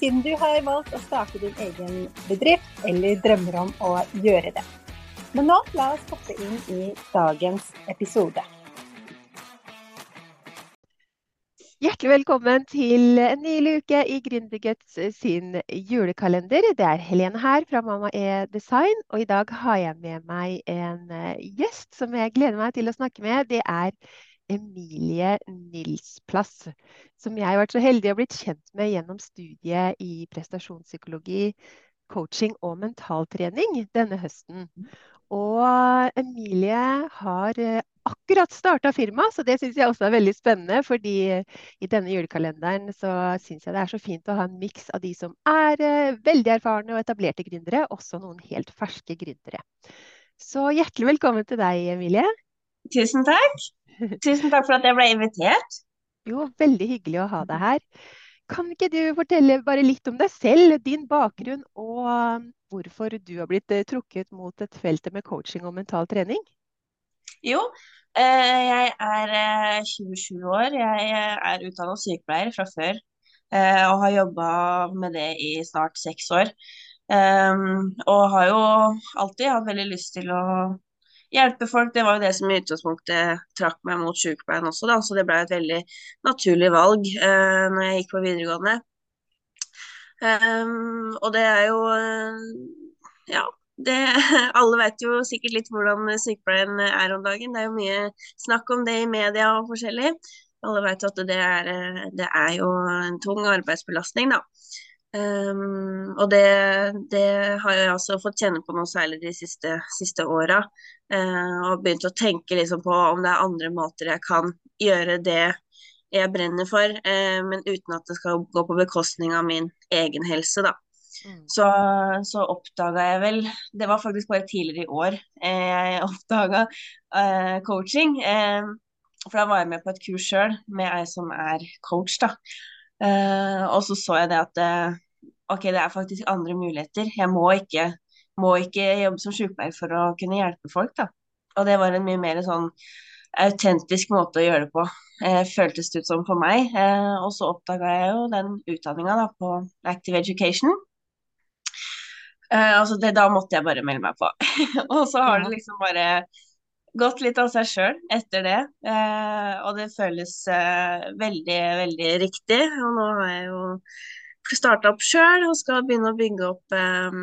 siden du har valgt å starte din egen bedrift eller drømmer om å gjøre det. Men nå, la oss hoppe inn i dagens episode. Hjertelig velkommen til en ny uke i Gründerguts sin julekalender. Det er Helene her fra Mamma E Design, og i dag har jeg med meg en eh, gjest som jeg gleder meg til å snakke med. Det er Emilie Nilsplass, som jeg har vært så heldig å blitt kjent med gjennom studiet i prestasjonspsykologi, coaching og mentaltrening denne høsten. Og Emilie har eh, akkurat starta firma, så det syns jeg også er veldig spennende. fordi i denne julekalenderen så syns jeg det er så fint å ha en miks av de som er eh, veldig erfarne og etablerte gründere, også noen helt ferske gründere. Så hjertelig velkommen til deg, Emilie. Tusen takk. Tusen takk for at jeg ble invitert. Jo, veldig hyggelig å ha deg her. Kan ikke du fortelle bare litt om deg selv, din bakgrunn og um, hvorfor du har blitt eh, trukket mot et felt med coaching og mental trening? Jo, eh, jeg er 27 eh, år. Jeg er utdannet sykepleier fra før. Og har jobba med det i snart seks år. Og har jo alltid hatt veldig lyst til å hjelpe folk. Det var jo det som i utgangspunktet trakk meg mot sykepleien også, da. Så det ble et veldig naturlig valg eh, når jeg gikk på videregående. Um, og det er jo uh, ja, det, alle vet jo sikkert litt hvordan sykepleien er om dagen. Det er jo mye snakk om det i media og forskjellig. Alle vet at det er, eh, det er jo en tung arbeidsbelastning, da. Um, og det, det, har jeg også fått kjenne på noe særlig de siste, siste åra. Uh, og begynt å tenke liksom på om det er andre måter jeg kan gjøre det jeg brenner for, uh, men uten at det skal gå på bekostning av min egen helse, da. Mm. Så, så oppdaga jeg vel Det var faktisk bare tidligere i år eh, jeg oppdaga uh, coaching. for da var jeg med på et kurs sjøl med ei som er coach, da. Uh, og så så jeg det at uh, ok, det er faktisk andre muligheter. Jeg må ikke, må ikke jobbe som sykepleier for å kunne hjelpe folk, da. Og det var en mye mer sånn autentisk måte å gjøre det på, uh, føltes det ut som for meg. og så oppdaga jeg jo den utdanninga på Active Education. altså det, da måtte jeg bare melde meg på. og så har det liksom bare gått litt av seg sjøl etter det. Eh, og det føles eh, veldig, veldig riktig. Og nå har jeg jo starta opp sjøl og skal begynne å bygge opp eh,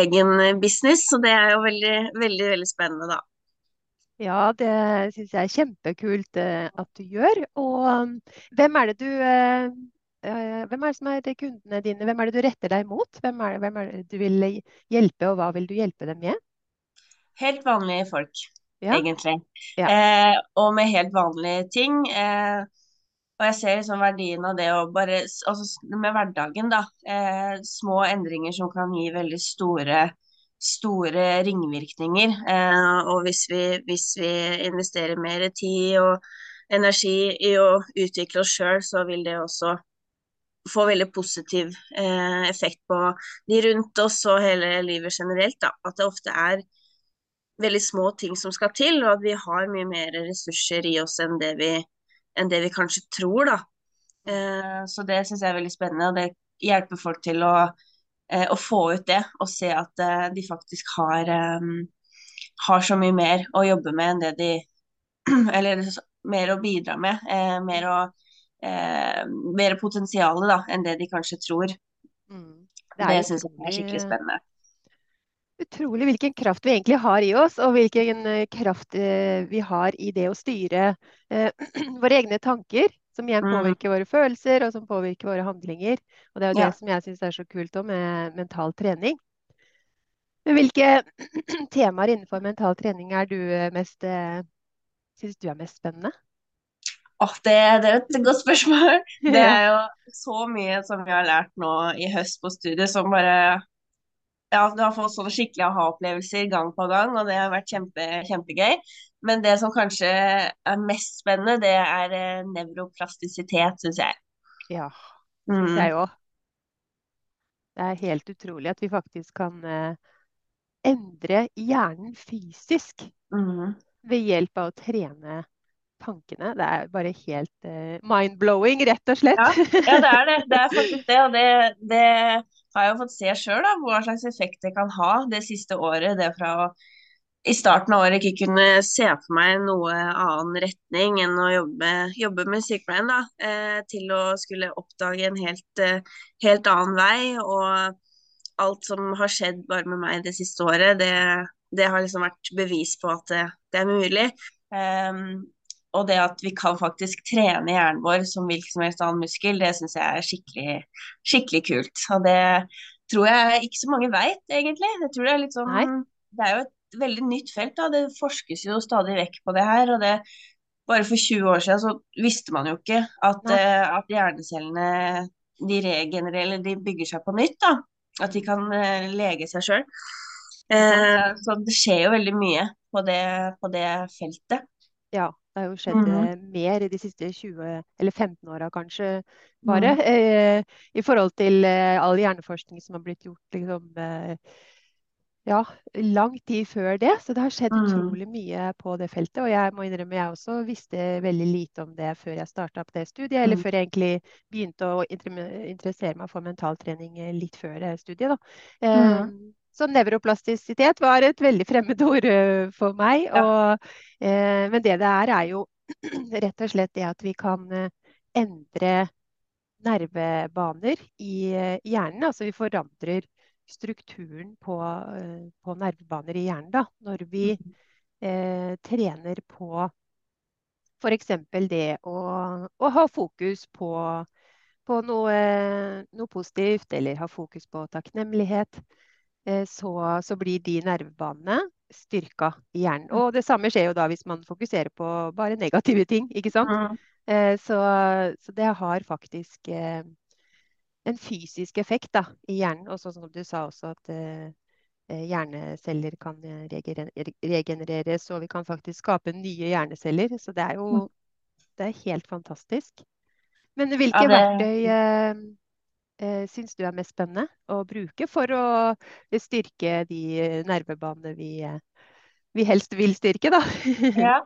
egen business. Så det er jo veldig, veldig, veldig spennende, da. Ja, det syns jeg er kjempekult eh, at du gjør. Og um, hvem er det du eh, eh, hvem er det som er kundene dine? Hvem er det du retter deg mot? Hvem er, det, hvem er det du vil hjelpe, og hva vil du hjelpe dem med? Helt vanlige folk ja. egentlig. Ja. Eh, og med helt vanlige ting. Eh, og jeg ser liksom verdien av det å bare Altså med hverdagen, da. Eh, små endringer som kan gi veldig store, store ringvirkninger. Eh, og hvis vi, hvis vi, investerer mer tid og energi i å utvikle oss sjøl, så vil det også få veldig positiv eh, effekt på de rundt oss og hele livet generelt. Da. At det ofte er veldig små ting som skal til, og at vi har mye mer ressurser i oss enn det vi, enn det vi kanskje tror, da. Eh, så det syns jeg er veldig spennende, og det hjelper folk til å, eh, å få ut det, og se at eh, de faktisk har, eh, har, så mye mer å jobbe med enn det de Eller mer å bidra med, eh, mer, å, eh, mer potensial da, enn det de kanskje tror. Mm. Det, det syns jeg er skikkelig spennende utrolig hvilken kraft vi egentlig har i oss, og hvilken eh, kraft eh, vi har i det å styre eh, våre egne tanker. Som igjen mm. påvirker våre følelser, og som påvirker våre handlinger. Og det er jo det som jeg syns er så kult med mental trening. Men hvilke temaer innenfor mental trening er du mest syns du er mest spennende? Åh, det, det, er et godt spørsmål. Det er jo så mye som vi har lært nå i høst på studiet, som bare Ja, du har fått sånne skikkelig aha-opplevelser gang på gang, og det har vært kjempe, kjempegøy. Men det som kanskje er mest spennende, det er eh, nevroplastisitet, syns jeg. Ja, syns Mm. jeg òg. Det er helt utrolig at vi faktisk kan eh, endre hjernen fysisk Mm. ved hjelp av å trene tankene. Det er bare helt eh, mind-blowing, rett og slett. Ja, ja, det er det. Det er faktisk det. Og det, det har jeg jo fått se sjøl, hva slags effekt det kan ha det siste året. Det fra å i starten av året ikke kunne se for meg noe annen retning enn å jobbe, jobbe med sykepleien, da, eh, til å skulle oppdage en helt, eh, helt annen vei. Og alt som har skjedd bare med meg det siste året, det, det har liksom vært bevis på at det, det er mulig. Ehm, og det at vi kan faktisk trene hjernen vår som hvilken som helst annen muskel, det syns jeg er skikkelig, skikkelig kult. Og det tror jeg ikke så mange veit, egentlig. Jeg tror det er litt sånn Nei. Det er jo et veldig nytt felt, da. Det forskes jo stadig vekk på det her. Og det bare for 20 år siden så visste man jo ikke at, eh, at hjernecellene de regenererer, eller de bygger seg på nytt, da. At de kan uh, lege seg sjøl. Uh, så det skjer jo veldig mye på det, på det feltet. Ja, det har jo skjedd mm -hmm. mer i de siste 20 eller 15 åra kanskje bare, eh, i forhold til eh, all hjerneforskning som har blitt gjort liksom, eh, ja, lang tid før det. Så det har skjedd Mhm. utrolig mye på det feltet. Og jeg må innrømme jeg også visste veldig lite om det før jeg starta på det studiet, eller Mhm. før jeg egentlig begynte å inter- interessere meg for mentaltrening eh, litt før det studiet, da. Så nevroplastisitet var et veldig fremmed ord eh, for meg. Ja. Og, eh, men det det er, er jo rett og slett det at vi kan eh, endre nervebaner i eh, hjernen. Altså vi forandrer strukturen på, på nervebaner i hjernen da, når vi eh, trener på f.eks. det å, å ha fokus på, på noe, noe positivt, eller ha fokus på takknemlighet så, så blir de nervebanene styrka i hjernen. Og det samme skjer jo da hvis man fokuserer på bare negative ting, ikke sant? Eh, Så, så det har faktisk eh, en fysisk effekt da, i hjernen. Og sånn som du sa også, at eh, eh, hjerneceller kan eh, regenereres, og vi kan faktisk skape nye hjerneceller. Så det er jo det er helt fantastisk. Men hvilke Ja, det- verktøy eh, eh, syns du er mest spennende å bruke for å styrke de nervebanene vi, eh, vi helst vil styrke, da? Ja.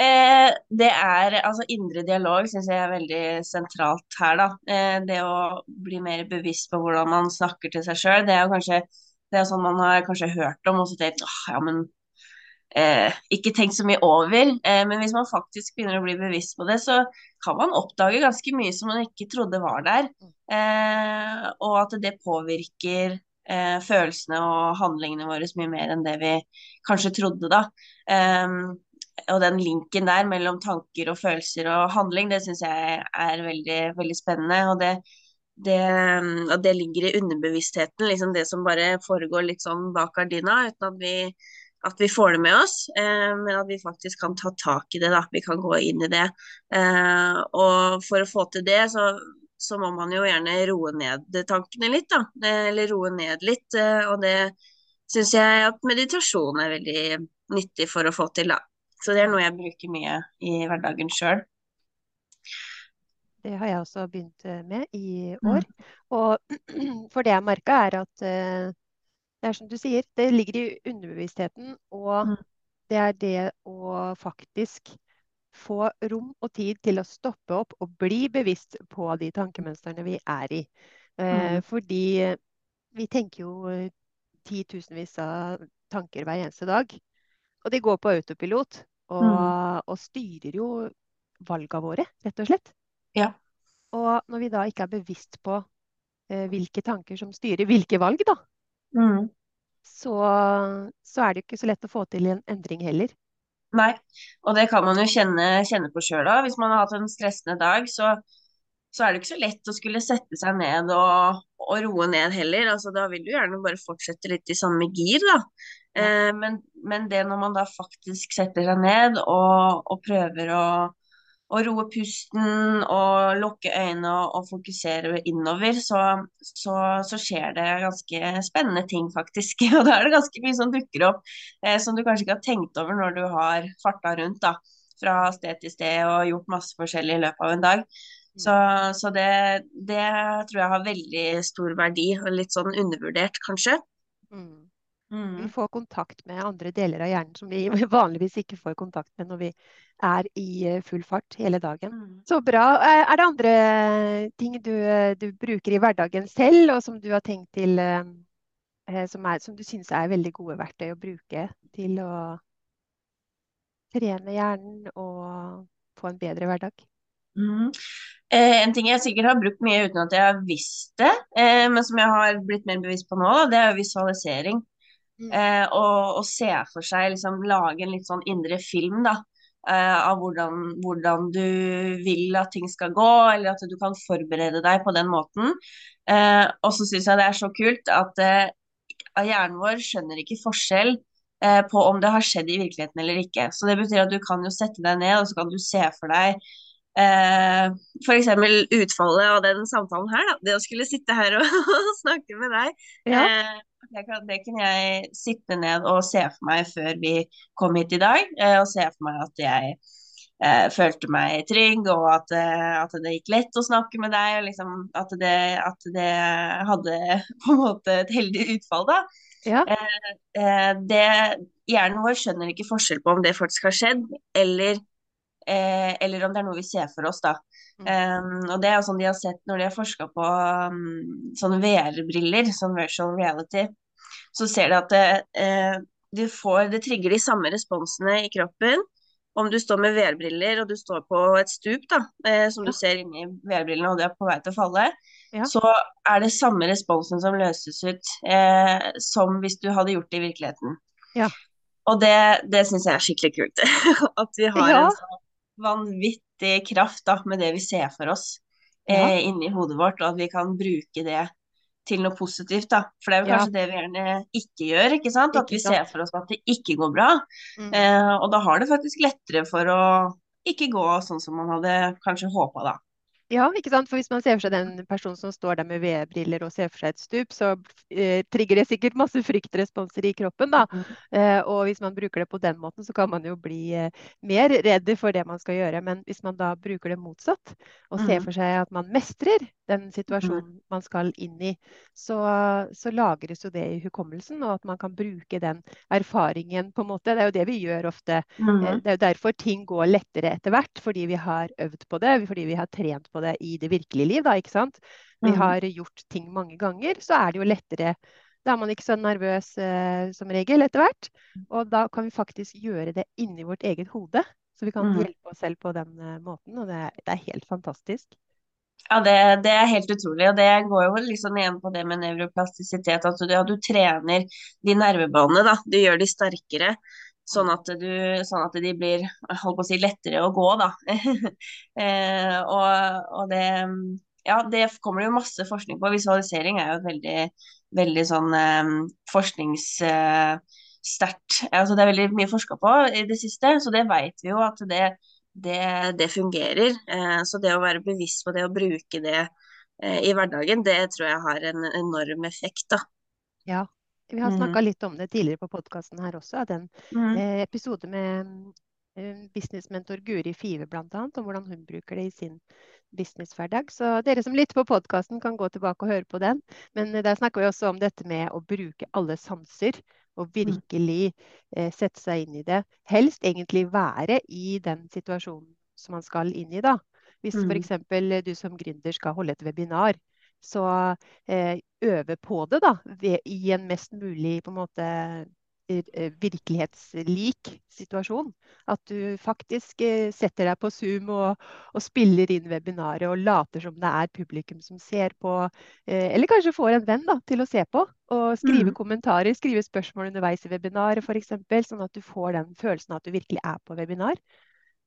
Eh, det er altså indre dialog syns jeg er veldig sentralt her, da. Eh, det å bli mer bevisst på hvordan man snakker til seg sjøl, det er jo kanskje det er sånn man har kanskje hørt om og så tenkt åh, ja, men eh, ikke tenkt så mye over. Eh, men hvis man faktisk begynner å bli bevisst på det, så kan man oppdage ganske mye som man ikke trodde var der. Eh, og at det påvirker eh, følelsene og handlingene våre mye mer enn det vi kanskje trodde, da. Um, og den linken der mellom tanker og følelser og handling, det syns jeg er veldig, veldig spennende. Og det, det, og det ligger i underbevisstheten, liksom det som bare foregår litt sånn bak gardina, uten at vi, at vi får det med oss. Eh, men at vi faktisk kan ta tak i det, da. Vi kan gå inn i det. Eh, og for å få til det, så, så må man jo gjerne roe ned tankene litt, da. Eller roe ned litt. eh, og det syns jeg at meditasjon er veldig nyttig for å få til, da. Så det er noe jeg bruker mye i hverdagen sjøl. Det har jeg også begynt eh, med i Mm. år. Og for det jeg merka, er at eh, det er som du sier, det ligger i underbevisstheten. Og Mm. det er det å faktisk få rom og tid til å stoppe opp og bli bevisst på de tankemønstrene vi er i. Eh, Mm. Fordi vi tenker jo eh, titusenvis av tanker hver eneste dag. Og de går på autopilot og, Mm. og styrer jo valgene våre, rett og slett. Ja. Og når vi da ikke er bevisst på eh, hvilke tanker som styrer hvilke valg, da, Mm. så, så er det jo ikke så lett å få til en endring heller. Nei, og det kan man jo kjenne, kjenne på sjøl òg. Hvis man har hatt en stressende dag, så, så er det ikke så lett å skulle sette seg ned og, og roe ned heller. Altså, da vil du gjerne bare fortsette litt i samme gir, da. Eh, men, men det når man da faktisk setter seg ned og, og prøver å å roe pusten og lukke øynene og fokusere innover, så, så, så, skjer det ganske spennende ting, faktisk. Og da er det ganske mye som dukker opp eh, som du kanskje ikke har tenkt over når du har farta rundt da, fra sted til sted og gjort masse forskjellig i løpet av en dag. Mm. Så, så det, det, tror jeg har veldig stor verdi, og litt sånn undervurdert, kanskje. Mm. Mm. Vi får kontakt med andre deler av hjernen som vi vanligvis ikke får kontakt med når vi er i eh, full fart hele dagen. Mm. Så bra. Eh, er det andre ting du, du, bruker i hverdagen selv, og som du har tenkt til eh, som, er, som du syns er veldig gode verktøy å bruke til å trene hjernen og få en bedre hverdag? Mm. Eh, en ting jeg sikkert har brukt mye uten at jeg har visst det, eh, men som jeg har blitt mer bevisst på nå, det er visualisering. Mm. Eh, og, og, se for seg, liksom lage en litt sånn indre film, da. Eh, av hvordan, hvordan, du vil at ting skal gå, eller at du kan forberede deg på den måten. Eh, og så syns jeg det er så kult at eh, hjernen vår skjønner ikke forskjell eh, på om det har skjedd i virkeligheten eller ikke. Så det betyr at du kan jo sette deg ned og så kan du se for deg Eh, F.eks. utfallet av den samtalen her, da. Det å skulle sitte her og snakke med deg. Ja. Eh, det, kan, det kunne jeg sitte ned og se for meg før vi kom hit i dag. Eh, og se for meg at jeg eh, følte meg trygg, og at, eh, at, det gikk lett å snakke med deg. Og liksom, at, det, at, det, hadde på en måte et heldig utfall, da. Ja. Eh, eh, det, hjernen vår skjønner ikke forskjell på om det faktisk har skjedd, eller, eller om det er noe vi ser for oss, da. Um, og det er jo sånn de har sett når de har forska på um, sånne VR-briller, sånn virtual reality, så ser de at det, uh, du får, det trigger de samme responsene i kroppen om du står med VR-briller og du står på et stup, da, eh, som du ser inni VR-brillene og du er på vei til å falle, ja. så er det samme responsen som løses ut eh, som hvis du hadde gjort det i virkeligheten. Ja. Og det, det syns jeg er skikkelig kult. At vi har ja. en sånn vanvittig vanvittig kraft da, med det vi ser for oss ja. eh, inni hodet vårt, og at vi kan bruke det til noe positivt. da. For det er jo kanskje ja. det vi gjerne ikke gjør. ikke sant? At vi ser for oss at det ikke går bra. Mm. Eh, og da har det faktisk lettere for å ikke gå sånn som man hadde kanskje håpa da. Ja, ikke sant? For hvis man ser for seg den personen som står der med VR-briller og ser for seg et stup, så eh, trigger det sikkert masse fryktresponser i kroppen. da. Mm. Eh, og hvis man bruker det på den måten, så kan man jo bli eh, mer redd for det man skal gjøre. Men hvis man da bruker det motsatt, og ser mm. for seg at man mestrer den situasjonen mm. man skal inn i, så, så, lagres jo det i hukommelsen, og at man kan bruke den erfaringen på en måte. Det er jo det vi gjør ofte. Mm. Eh, det er jo derfor ting går lettere etter hvert, fordi vi har øvd på det, fordi vi har trent på det i det virkelige liv. Da, ikke sant? Vi mm. har gjort ting mange ganger, så er det jo lettere. Da er man ikke så nervøs eh, som regel etter hvert. Og da kan vi faktisk gjøre det inni vårt eget hode. Så vi kan mm. hjelpe oss selv på den eh, måten, og det, det, er helt fantastisk. Ja, det, det, er helt utrolig. Og det går jo liksom igjen på det med nevroplastisitet. At du, ja, du trener de nervebanene, da. Du gjør de sterkere. Sånn at, du, sånn at de blir holdt på å si, lettere å gå, da. eh, og, og, det Ja, det kommer det jo masse forskning på. Visualisering er jo veldig, veldig sånn eh, forskningssterkt. Eh, altså, det er veldig mye forska på i det siste, så det vet vi jo at det, det, det fungerer. Eh, så det å være bevisst på det og bruke det eh, i hverdagen, det tror jeg har en enorm effekt, da. Ja, vi har snakka mm. litt om det tidligere på podkasten her også. Den mm. eh, episode med businessmentor Guri Five bl.a. om hvordan hun bruker det i sin businesshverdag. Så dere som lytter på podkasten kan gå tilbake og høre på den. Men der snakker vi også om dette med å bruke alle sanser. Og mm. virkelig eh, sette seg inn i det. Helst egentlig være i den situasjonen som man skal inn i, da. Hvis mm. f.eks. du som gründer skal holde et webinar, så eh, øve på det da, ved, i en mest mulig på en måte eh, virkelighetslik situasjon. At du faktisk eh, setter deg på Zoom og, og, spiller inn webinaret og later som det er publikum som ser på. Eh, eller kanskje får en venn da, til å se på og skrive mm. kommentarer, skrive spørsmål underveis i webinaret f.eks. Sånn at du får den følelsen at du virkelig er på webinar.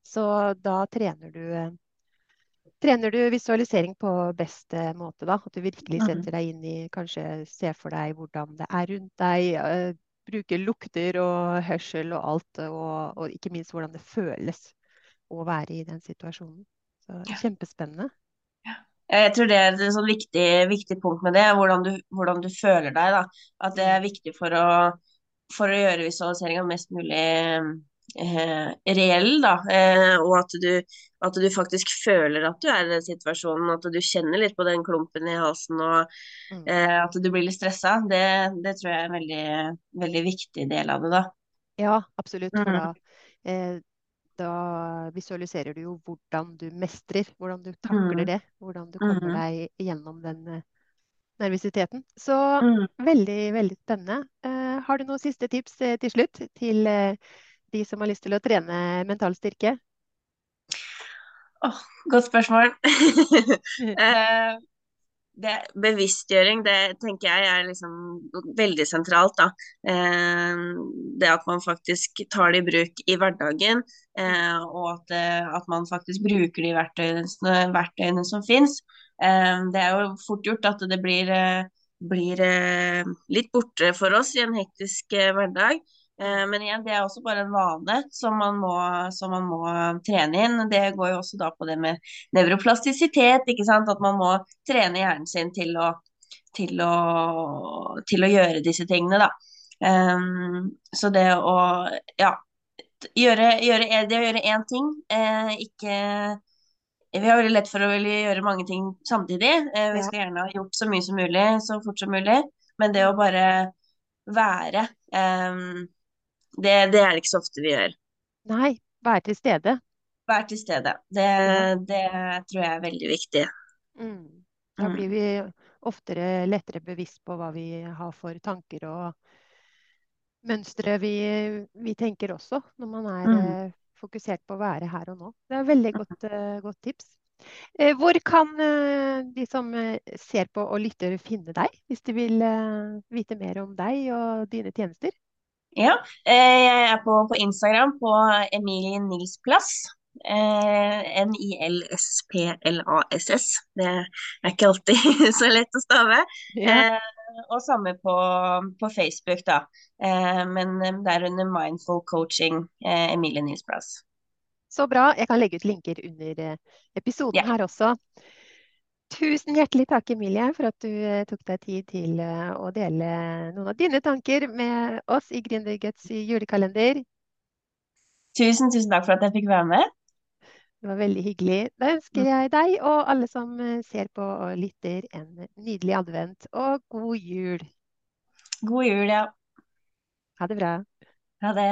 Så da trener du trener du visualisering på beste måte, da? At du virkelig mm. setter deg inn i Kanskje ser for deg hvordan det er rundt deg. Bruker lukter og hørsel og alt, og, og, ikke minst hvordan det føles å være i den situasjonen. Så kjempespennende. Jeg tror det er et sånn viktig, viktig punkt med det, hvordan du, hvordan du føler deg. da. At det er viktig for å, for å gjøre visualiseringa mest mulig reell, da. Eh, og at du, at du, faktisk føler at du er i den situasjonen. At du kjenner litt på den klumpen i halsen og mm. eh, at du blir litt stressa. Det, det, tror jeg er en veldig, veldig viktig del av det, da. Ja, absolutt. Mm. da, eh, da visualiserer du jo hvordan du mestrer, hvordan du takler mm. det. Hvordan du kommer mm. deg gjennom den eh, nervøsiteten. Så mm. veldig, veldig spennende. Eh, har du noen siste tips eh, til slutt til uh, de som har lyst til å trene mental styrke? Oh, godt spørsmål. det, bevisstgjøring, det tenker jeg er liksom veldig sentralt. da. Eh, det at man faktisk tar det i bruk i hverdagen, eh, og at, eh, at, man faktisk bruker de verktøyene, verktøyene som finnes. Eh, det er jo fort gjort at det blir, eh, blir eh, litt borte for oss i en hektisk hverdag. Eh, men igjen, det er også bare en vane som man, må, som man, må, trene inn. Det går jo også da på det med nevroplastisitet, ikke sant. At man må trene hjernen sin til å, til å, til å gjøre disse tingene, da. Um, så det å ja, gjøre, gjøre, det å gjøre én ting, eh, ikke vi har veldig lett for å gjøre mange ting samtidig. Eh, vi skal gjerne ha gjort så mye som mulig så fort som mulig. Men det å bare være um, det, det, er det ikke så ofte vi gjør. Nei, være til stede. Være til stede. Det, det tror jeg er veldig viktig. Mm. Da mm. blir vi oftere lettere bevisst på hva vi har for tanker og mønstre vi, vi tenker også, når man er mm. Eh, fokusert på å være her og nå. Det er et veldig godt, uh, godt tips. Uh, hvor kan de som ser på og lytter, finne deg, hvis de vil vite mer om deg og dine tjenester? Ja, eh, jeg er på, på Instagram på Emilie Nils Plass. Eh, N-I-L-S-P-L-A-S-S. Det er ikke alltid så lett å stave. Ja. Eh, og samme på, på Facebook, da. Eh, men eh, det er under Mindful Coaching, eh, Emilie Nils Plass. Så bra. Jeg kan legge ut linker under episoden ja. her også. Tusen hjertelig takk, Emilie, for at du eh, tok deg tid til eh, å dele noen av dine tanker med oss i Gründerguts julekalender. Tusen, tusen takk for at jeg fikk være med. Det var veldig hyggelig. Da ønsker mm. jeg deg og alle som eh, ser på og lytter, en nydelig advent og god jul. God jul, ja. Ha det bra. Ha det.